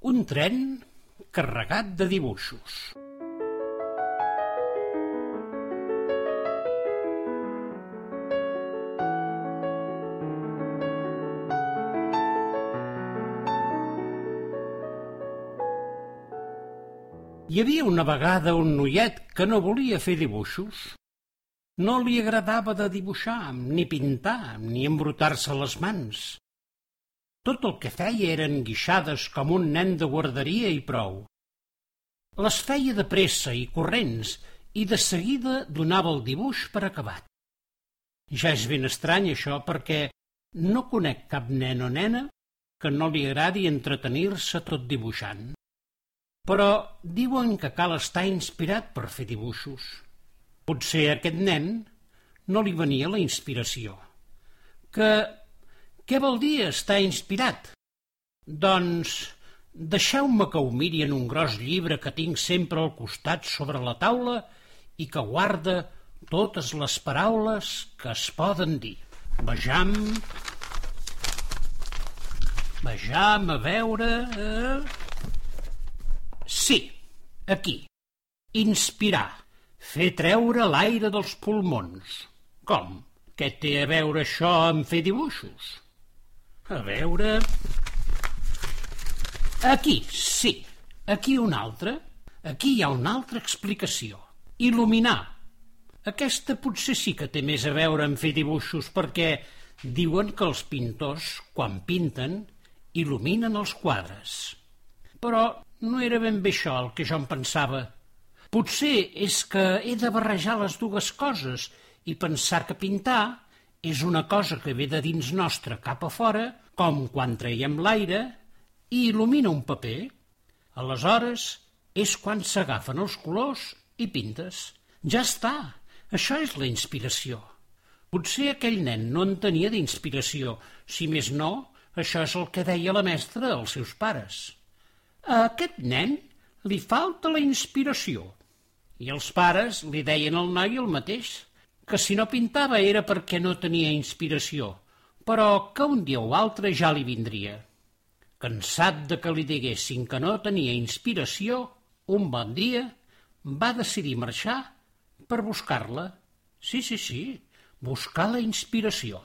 Un tren carregat de dibuixos. Hi havia una vegada un noiet que no volia fer dibuixos. No li agradava de dibuixar, ni pintar, ni embrutar-se les mans. Tot el que feia eren guixades com un nen de guarderia i prou. Les feia de pressa i corrents i de seguida donava el dibuix per acabat. Ja és ben estrany això perquè no conec cap nen o nena que no li agradi entretenir-se tot dibuixant. Però diuen que cal estar inspirat per fer dibuixos. Potser a aquest nen no li venia la inspiració. Que què vol dir estar inspirat? Doncs deixeu-me que ho miri en un gros llibre que tinc sempre al costat sobre la taula i que guarda totes les paraules que es poden dir. Vejam... Vejam, a veure... Eh... Sí, aquí. Inspirar. Fer treure l'aire dels pulmons. Com? Què té a veure això amb fer dibuixos? A veure... Aquí, sí. Aquí una altra. Aquí hi ha una altra explicació. Il·luminar. Aquesta potser sí que té més a veure amb fer dibuixos perquè diuen que els pintors, quan pinten, il·luminen els quadres. Però no era ben bé això el que jo em pensava. Potser és que he de barrejar les dues coses i pensar que pintar és una cosa que ve de dins nostre cap a fora, com quan traiem l'aire i il·lumina un paper. Aleshores és quan s'agafen els colors i pintes. Ja està, això és la inspiració. Potser aquell nen no en tenia d'inspiració, si més no, això és el que deia la mestra als seus pares. A aquest nen li falta la inspiració. I els pares li deien al noi el mateix, que si no pintava era perquè no tenia inspiració, però que un dia o altre ja li vindria. Cansat de que li diguessin que no tenia inspiració, un bon dia va decidir marxar per buscar-la. Sí, sí, sí, buscar la inspiració.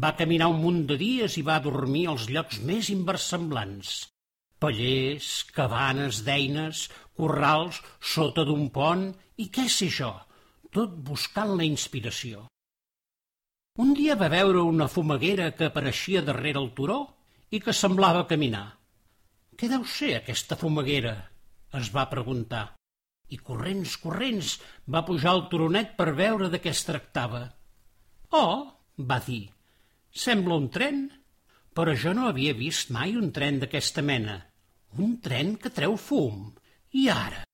Va caminar un munt de dies i va dormir als llocs més inversemblants. Pallers, cabanes d'eines, corrals, sota d'un pont i què sé jo, tot buscant la inspiració. Un dia va veure una fumaguera que apareixia darrere el turó i que semblava caminar. Què deu ser aquesta fumaguera? es va preguntar. I corrents, corrents, va pujar al turonet per veure de què es tractava. Oh, va dir, Sembla un tren, però jo no havia vist mai un tren d'aquesta mena. Un tren que treu fum. I ara?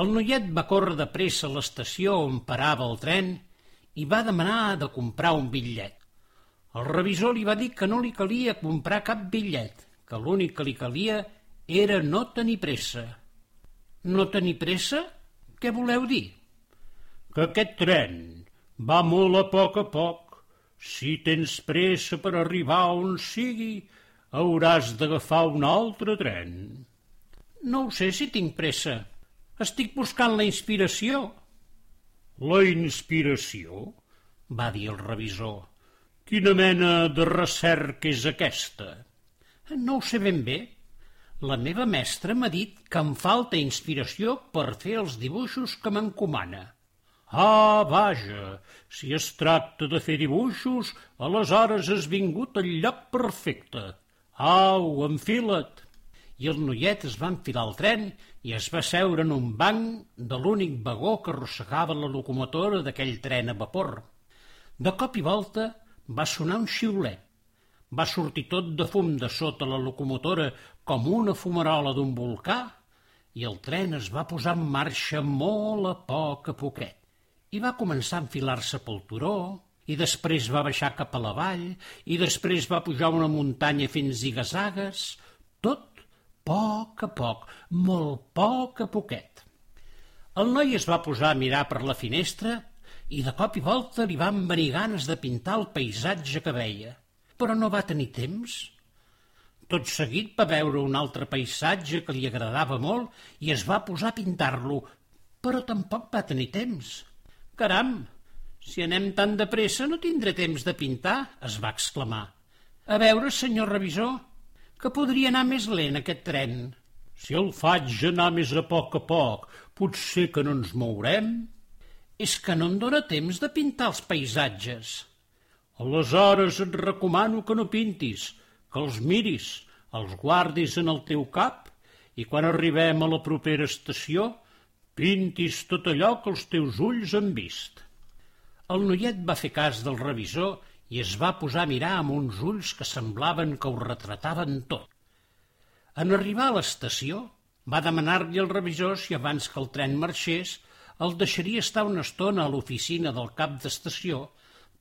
El noiet va córrer de pressa a l'estació on parava el tren i va demanar de comprar un bitllet. El revisor li va dir que no li calia comprar cap bitllet, que l'únic que li calia era no tenir pressa. No tenir pressa? Què voleu dir? Que aquest tren va molt a poc a poc si tens pressa per arribar on sigui, hauràs d'agafar un altre tren. No ho sé si tinc pressa. Estic buscant la inspiració. La inspiració? va dir el revisor. Quina mena de recerca és aquesta? No ho sé ben bé. La meva mestra m'ha dit que em falta inspiració per fer els dibuixos que m'encomana. Ah, vaja, si es tracta de fer dibuixos, aleshores has vingut al lloc perfecte. Au, enfila't! I el noiet es va enfilar al tren i es va seure en un banc de l'únic vagó que arrossegava la locomotora d'aquell tren a vapor. De cop i volta va sonar un xiulet. Va sortir tot de fum de sota la locomotora com una fumarola d'un volcà i el tren es va posar en marxa molt a poc a poquet i va començar a enfilar-se pel turó, i després va baixar cap a la vall, i després va pujar una muntanya fent zigazagues, tot poc a poc, molt poc a poquet. El noi es va posar a mirar per la finestra i de cop i volta li van venir ganes de pintar el paisatge que veia. Però no va tenir temps. Tot seguit va veure un altre paisatge que li agradava molt i es va posar a pintar-lo, però tampoc va tenir temps. Caram, si anem tan de pressa no tindré temps de pintar, es va exclamar. A veure, senyor revisor, que podria anar més lent aquest tren. Si el faig anar més a poc a poc, potser que no ens mourem? És que no em dóna temps de pintar els paisatges. Aleshores et recomano que no pintis, que els miris, els guardis en el teu cap i quan arribem a la propera estació pintis tot allò que els teus ulls han vist. El noiet va fer cas del revisor i es va posar a mirar amb uns ulls que semblaven que ho retrataven tot. En arribar a l'estació, va demanar-li al revisor si abans que el tren marxés el deixaria estar una estona a l'oficina del cap d'estació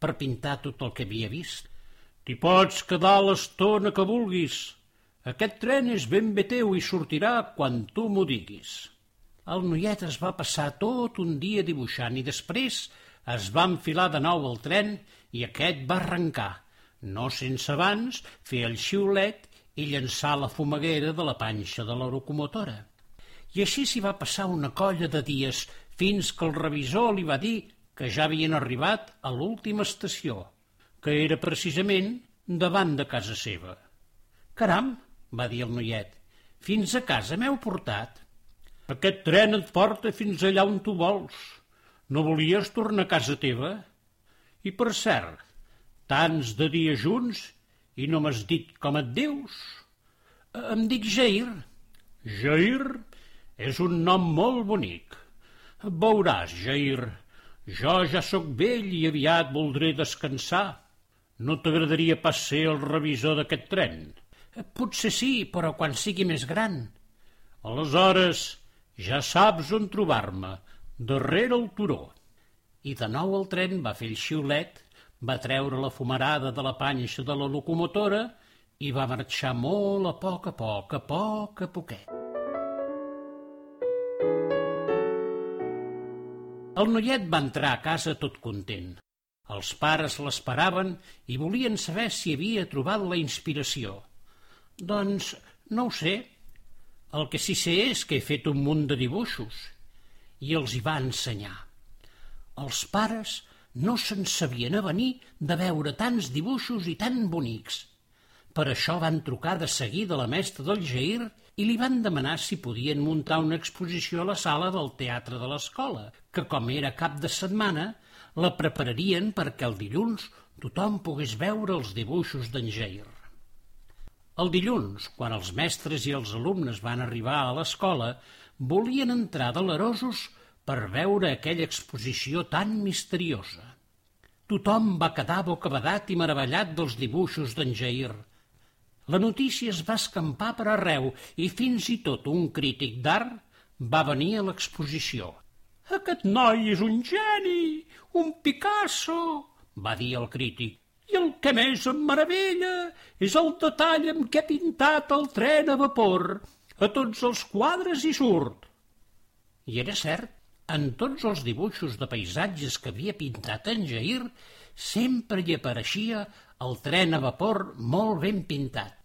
per pintar tot el que havia vist. T'hi pots quedar l'estona que vulguis. Aquest tren és ben bé teu i sortirà quan tu m'ho diguis. El noiet es va passar tot un dia dibuixant i després es va enfilar de nou al tren i aquest va arrencar, no sense abans fer el xiulet i llançar la fumaguera de la panxa de la locomotora. I així s'hi va passar una colla de dies fins que el revisor li va dir que ja havien arribat a l'última estació, que era precisament davant de casa seva. Caram, va dir el noiet, fins a casa m'heu portat. Aquest tren et porta fins allà on tu vols. No volies tornar a casa teva? I per cert, tants de dies junts i no m'has dit com et dius? Em dic Jair. Jair és un nom molt bonic. Veuràs, Jair, jo ja sóc vell i aviat voldré descansar. No t'agradaria pas ser el revisor d'aquest tren? Potser sí, però quan sigui més gran. Aleshores, ja saps on trobar-me, darrere el turó. I de nou el tren va fer el xiulet, va treure la fumarada de la panxa de la locomotora i va marxar molt a poc a poc, a poc a poquet. El noiet va entrar a casa tot content. Els pares l'esperaven i volien saber si havia trobat la inspiració. Doncs no ho sé. El que sí sé és que he fet un munt de dibuixos. I els hi va ensenyar. Els pares no se'n sabien avenir de veure tants dibuixos i tan bonics. Per això van trucar de seguida la mestra del Jair i li van demanar si podien muntar una exposició a la sala del teatre de l'escola, que com era cap de setmana, la prepararien perquè el dilluns tothom pogués veure els dibuixos d'en Jair. El dilluns, quan els mestres i els alumnes van arribar a l'escola, volien entrar delerosos per veure aquella exposició tan misteriosa. Tothom va quedar bocabadat i meravellat dels dibuixos d'en Jair – la notícia es va escampar per arreu i fins i tot un crític d'art va venir a l'exposició. Aquest noi és un geni, un Picasso, va dir el crític. Que més em meravella és el detall amb què ha pintat el tren a vapor. A tots els quadres hi surt. I era cert, en tots els dibuixos de paisatges que havia pintat en Jair, sempre hi apareixia el tren a vapor molt ben pintat.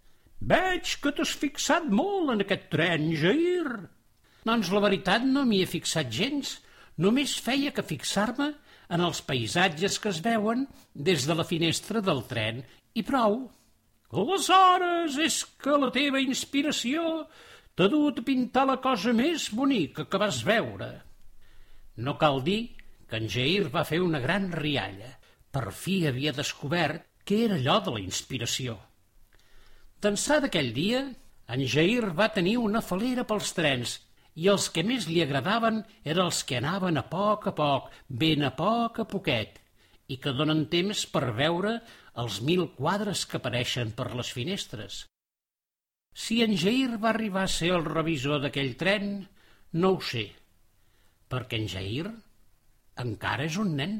Veig que t'has fixat molt en aquest tren, Jair. Doncs la veritat no m'hi he fixat gens. Només feia que fixar-me en els paisatges que es veuen des de la finestra del tren, i prou. Aleshores és que la teva inspiració t'ha dut a pintar la cosa més bonica que vas veure. No cal dir que en Jair va fer una gran rialla. Per fi havia descobert què era allò de la inspiració. D'ençà d'aquell dia, en Jair va tenir una falera pels trens i els que més li agradaven eren els que anaven a poc a poc, ben a poc a poquet, i que donen temps per veure els mil quadres que apareixen per les finestres. Si en Jair va arribar a ser el revisor d'aquell tren, no ho sé, perquè en Jair encara és un nen.